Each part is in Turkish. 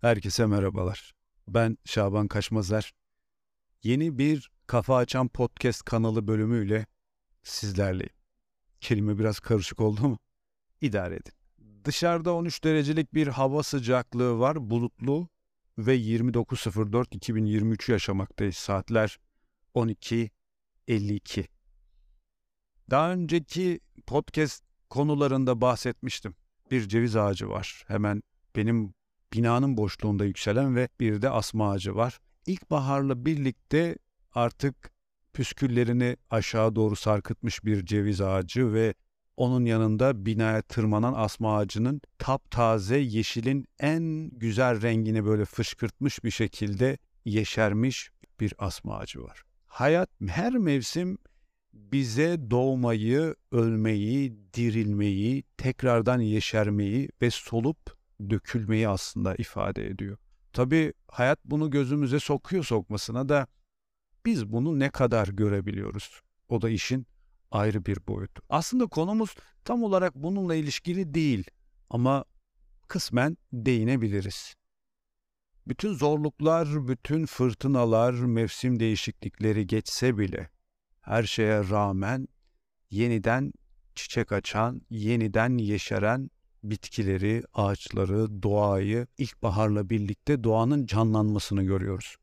Herkese merhabalar. Ben Şaban Kaşmazer. Yeni bir Kafa Açan Podcast kanalı bölümüyle sizlerleyim. Kelime biraz karışık oldu mu? İdare edin. Dışarıda 13 derecelik bir hava sıcaklığı var, bulutlu ve 29.04.2023 yaşamaktayız. Saatler 12.52. Daha önceki podcast konularında bahsetmiştim. Bir ceviz ağacı var. Hemen benim binanın boşluğunda yükselen ve bir de asma ağacı var. İlkbaharla birlikte artık püsküllerini aşağı doğru sarkıtmış bir ceviz ağacı ve onun yanında binaya tırmanan asma ağacının taptaze yeşilin en güzel rengini böyle fışkırtmış bir şekilde yeşermiş bir asma ağacı var. Hayat her mevsim bize doğmayı, ölmeyi, dirilmeyi, tekrardan yeşermeyi ve solup dökülmeyi aslında ifade ediyor. Tabii hayat bunu gözümüze sokuyor sokmasına da biz bunu ne kadar görebiliyoruz? O da işin ayrı bir boyutu. Aslında konumuz tam olarak bununla ilişkili değil ama kısmen değinebiliriz. Bütün zorluklar, bütün fırtınalar, mevsim değişiklikleri geçse bile her şeye rağmen yeniden çiçek açan, yeniden yeşeren bitkileri, ağaçları, doğayı ilkbaharla birlikte doğanın canlanmasını görüyoruz.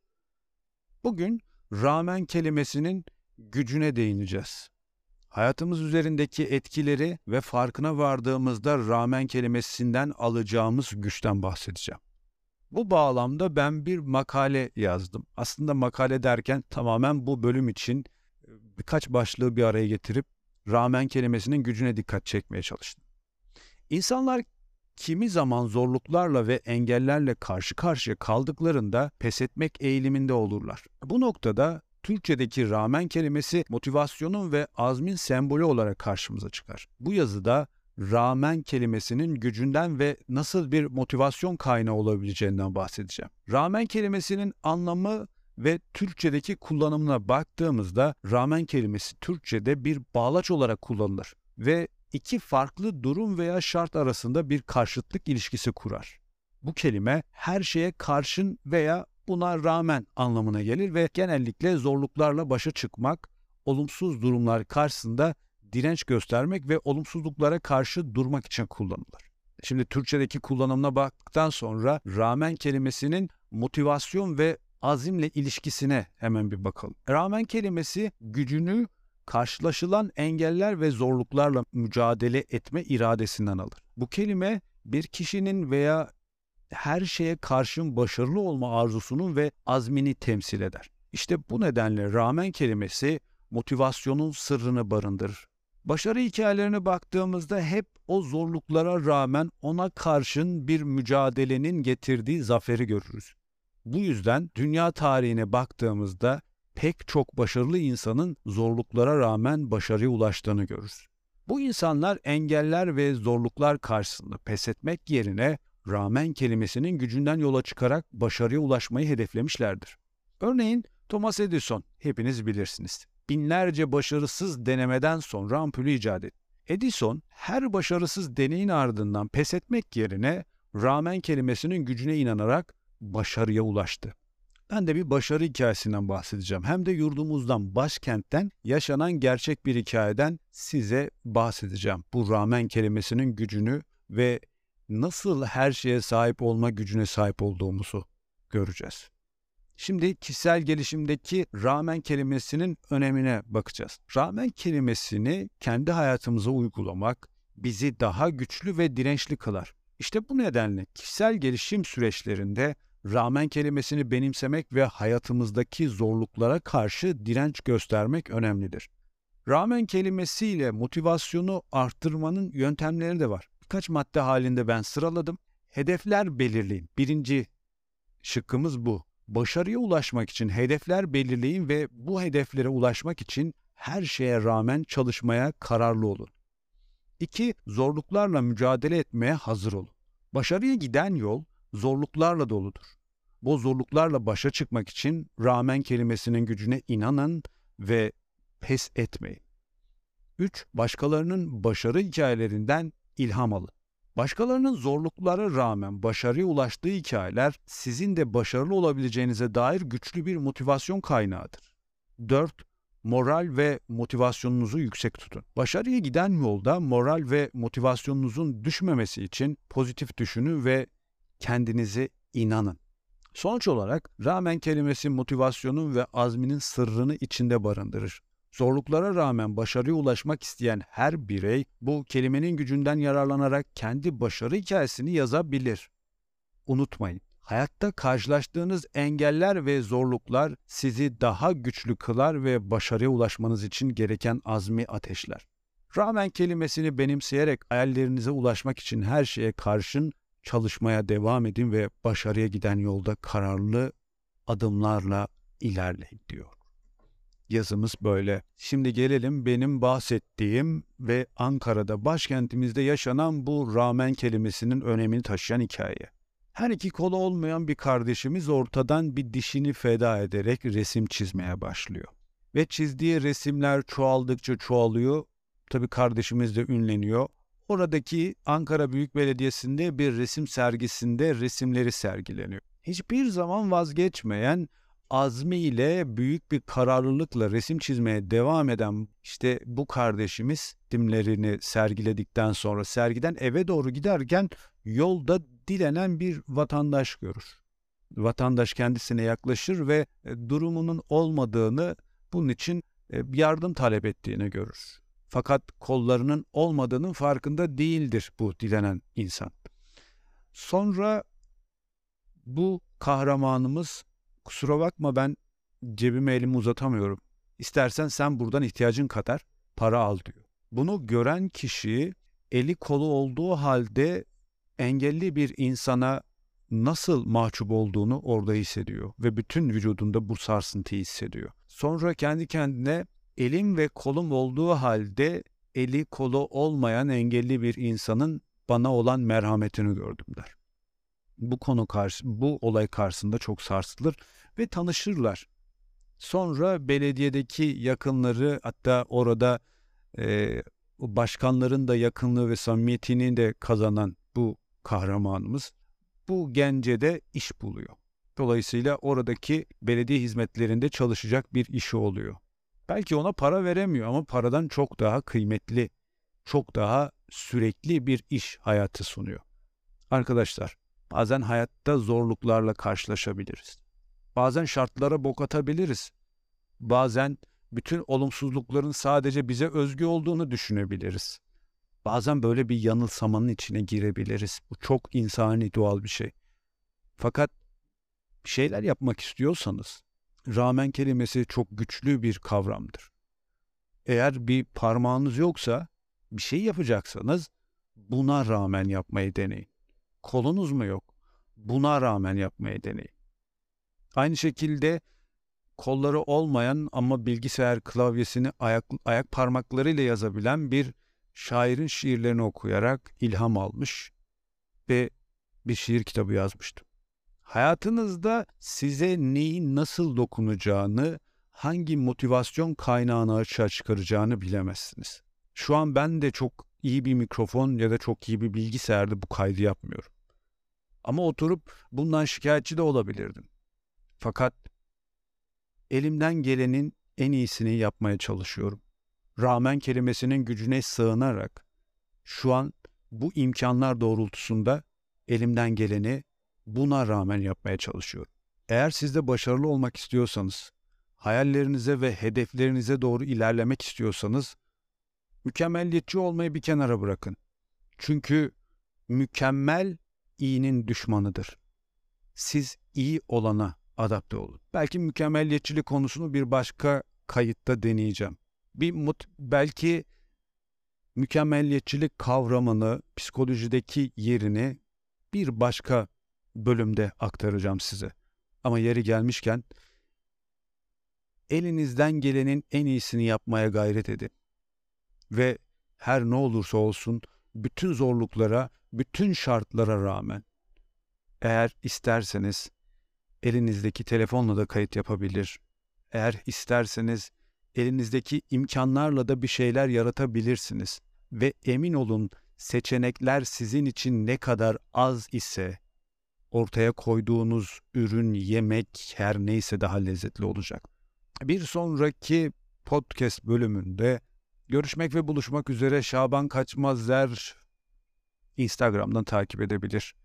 Bugün rağmen kelimesinin gücüne değineceğiz. Hayatımız üzerindeki etkileri ve farkına vardığımızda rağmen kelimesinden alacağımız güçten bahsedeceğim. Bu bağlamda ben bir makale yazdım. Aslında makale derken tamamen bu bölüm için birkaç başlığı bir araya getirip rağmen kelimesinin gücüne dikkat çekmeye çalıştım. İnsanlar kimi zaman zorluklarla ve engellerle karşı karşıya kaldıklarında pes etmek eğiliminde olurlar. Bu noktada Türkçedeki rağmen kelimesi motivasyonun ve azmin sembolü olarak karşımıza çıkar. Bu yazıda rağmen kelimesinin gücünden ve nasıl bir motivasyon kaynağı olabileceğinden bahsedeceğim. Rağmen kelimesinin anlamı ve Türkçedeki kullanımına baktığımızda rağmen kelimesi Türkçede bir bağlaç olarak kullanılır ve iki farklı durum veya şart arasında bir karşıtlık ilişkisi kurar. Bu kelime her şeye karşın veya buna rağmen anlamına gelir ve genellikle zorluklarla başa çıkmak, olumsuz durumlar karşısında direnç göstermek ve olumsuzluklara karşı durmak için kullanılır. Şimdi Türkçedeki kullanımına baktıktan sonra rağmen kelimesinin motivasyon ve azimle ilişkisine hemen bir bakalım. Rağmen kelimesi gücünü karşılaşılan engeller ve zorluklarla mücadele etme iradesinden alır. Bu kelime bir kişinin veya her şeye karşın başarılı olma arzusunun ve azmini temsil eder. İşte bu nedenle rağmen kelimesi motivasyonun sırrını barındırır. Başarı hikayelerine baktığımızda hep o zorluklara rağmen ona karşın bir mücadelenin getirdiği zaferi görürüz. Bu yüzden dünya tarihine baktığımızda pek çok başarılı insanın zorluklara rağmen başarıya ulaştığını görürüz. Bu insanlar engeller ve zorluklar karşısında pes etmek yerine rağmen kelimesinin gücünden yola çıkarak başarıya ulaşmayı hedeflemişlerdir. Örneğin Thomas Edison hepiniz bilirsiniz. Binlerce başarısız denemeden sonra ampulü icat etti. Edison her başarısız deneyin ardından pes etmek yerine rağmen kelimesinin gücüne inanarak başarıya ulaştı. Ben de bir başarı hikayesinden bahsedeceğim. Hem de yurdumuzdan, başkentten yaşanan gerçek bir hikayeden size bahsedeceğim. Bu rağmen kelimesinin gücünü ve nasıl her şeye sahip olma gücüne sahip olduğumuzu göreceğiz. Şimdi kişisel gelişimdeki rağmen kelimesinin önemine bakacağız. Rağmen kelimesini kendi hayatımıza uygulamak bizi daha güçlü ve dirençli kılar. İşte bu nedenle kişisel gelişim süreçlerinde rağmen kelimesini benimsemek ve hayatımızdaki zorluklara karşı direnç göstermek önemlidir. Rağmen kelimesiyle motivasyonu arttırmanın yöntemleri de var. Birkaç madde halinde ben sıraladım. Hedefler belirleyin. Birinci şıkkımız bu. Başarıya ulaşmak için hedefler belirleyin ve bu hedeflere ulaşmak için her şeye rağmen çalışmaya kararlı olun. 2. Zorluklarla mücadele etmeye hazır olun. Başarıya giden yol zorluklarla doludur. Bu zorluklarla başa çıkmak için rağmen kelimesinin gücüne inanın ve pes etmeyin. 3. Başkalarının başarı hikayelerinden ilham alın. Başkalarının zorluklara rağmen başarıya ulaştığı hikayeler sizin de başarılı olabileceğinize dair güçlü bir motivasyon kaynağıdır. 4. Moral ve motivasyonunuzu yüksek tutun. Başarıya giden yolda moral ve motivasyonunuzun düşmemesi için pozitif düşünün ve kendinize inanın. Sonuç olarak rağmen kelimesi motivasyonun ve azminin sırrını içinde barındırır. Zorluklara rağmen başarıya ulaşmak isteyen her birey bu kelimenin gücünden yararlanarak kendi başarı hikayesini yazabilir. Unutmayın, hayatta karşılaştığınız engeller ve zorluklar sizi daha güçlü kılar ve başarıya ulaşmanız için gereken azmi ateşler. Rağmen kelimesini benimseyerek hayallerinize ulaşmak için her şeye karşın çalışmaya devam edin ve başarıya giden yolda kararlı adımlarla ilerleyin diyor. Yazımız böyle. Şimdi gelelim benim bahsettiğim ve Ankara'da başkentimizde yaşanan bu rağmen kelimesinin önemini taşıyan hikaye. Her iki kolu olmayan bir kardeşimiz ortadan bir dişini feda ederek resim çizmeye başlıyor. Ve çizdiği resimler çoğaldıkça çoğalıyor. Tabii kardeşimiz de ünleniyor. Oradaki Ankara Büyük Belediyesi'nde bir resim sergisinde resimleri sergileniyor. Hiçbir zaman vazgeçmeyen azmiyle büyük bir kararlılıkla resim çizmeye devam eden işte bu kardeşimiz resimlerini sergiledikten sonra sergiden eve doğru giderken yolda dilenen bir vatandaş görür. Vatandaş kendisine yaklaşır ve e, durumunun olmadığını bunun için e, yardım talep ettiğini görür. Fakat kollarının olmadığının farkında değildir bu dilenen insan. Sonra bu kahramanımız kusura bakma ben cebime elimi uzatamıyorum. İstersen sen buradan ihtiyacın kadar para al diyor. Bunu gören kişi eli kolu olduğu halde engelli bir insana nasıl mahcup olduğunu orada hissediyor ve bütün vücudunda bu sarsıntıyı hissediyor. Sonra kendi kendine elim ve kolum olduğu halde eli kolu olmayan engelli bir insanın bana olan merhametini gördüm der. Bu konu karşı bu olay karşısında çok sarsılır ve tanışırlar. Sonra belediyedeki yakınları hatta orada e, başkanların da yakınlığı ve samimiyetini de kazanan bu kahramanımız bu gence de iş buluyor. Dolayısıyla oradaki belediye hizmetlerinde çalışacak bir işi oluyor. Belki ona para veremiyor ama paradan çok daha kıymetli, çok daha sürekli bir iş hayatı sunuyor. Arkadaşlar, bazen hayatta zorluklarla karşılaşabiliriz. Bazen şartlara bok atabiliriz. Bazen bütün olumsuzlukların sadece bize özgü olduğunu düşünebiliriz. Bazen böyle bir yanılsamanın içine girebiliriz. Bu çok insani doğal bir şey. Fakat bir şeyler yapmak istiyorsanız rağmen kelimesi çok güçlü bir kavramdır. Eğer bir parmağınız yoksa bir şey yapacaksanız buna rağmen yapmayı deneyin. Kolunuz mu yok? Buna rağmen yapmayı deneyin. Aynı şekilde kolları olmayan ama bilgisayar klavyesini ayak, ayak parmaklarıyla yazabilen bir şairin şiirlerini okuyarak ilham almış ve bir şiir kitabı yazmıştım. Hayatınızda size neyin nasıl dokunacağını, hangi motivasyon kaynağını açığa çıkaracağını bilemezsiniz. Şu an ben de çok iyi bir mikrofon ya da çok iyi bir bilgisayarda bu kaydı yapmıyorum. Ama oturup bundan şikayetçi de olabilirdim. Fakat elimden gelenin en iyisini yapmaya çalışıyorum. Rağmen kelimesinin gücüne sığınarak şu an bu imkanlar doğrultusunda elimden geleni buna rağmen yapmaya çalışıyorum. Eğer siz de başarılı olmak istiyorsanız, hayallerinize ve hedeflerinize doğru ilerlemek istiyorsanız mükemmelliyetçi olmayı bir kenara bırakın. Çünkü mükemmel iyinin düşmanıdır. Siz iyi olana adapte olun. Belki mükemmelliyetçilik konusunu bir başka kayıtta deneyeceğim. Bir mut, belki mükemmelliyetçilik kavramını, psikolojideki yerini bir başka bölümde aktaracağım size. Ama yeri gelmişken elinizden gelenin en iyisini yapmaya gayret edin. Ve her ne olursa olsun bütün zorluklara, bütün şartlara rağmen eğer isterseniz elinizdeki telefonla da kayıt yapabilir. Eğer isterseniz elinizdeki imkanlarla da bir şeyler yaratabilirsiniz ve emin olun seçenekler sizin için ne kadar az ise ortaya koyduğunuz ürün, yemek her neyse daha lezzetli olacak. Bir sonraki podcast bölümünde görüşmek ve buluşmak üzere Şaban Kaçmazler Instagram'dan takip edebilir.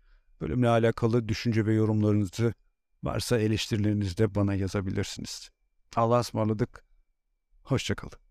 Bölümle alakalı düşünce ve yorumlarınızı varsa eleştirilerinizi de bana yazabilirsiniz. Allah'a ısmarladık. Hoşçakalın.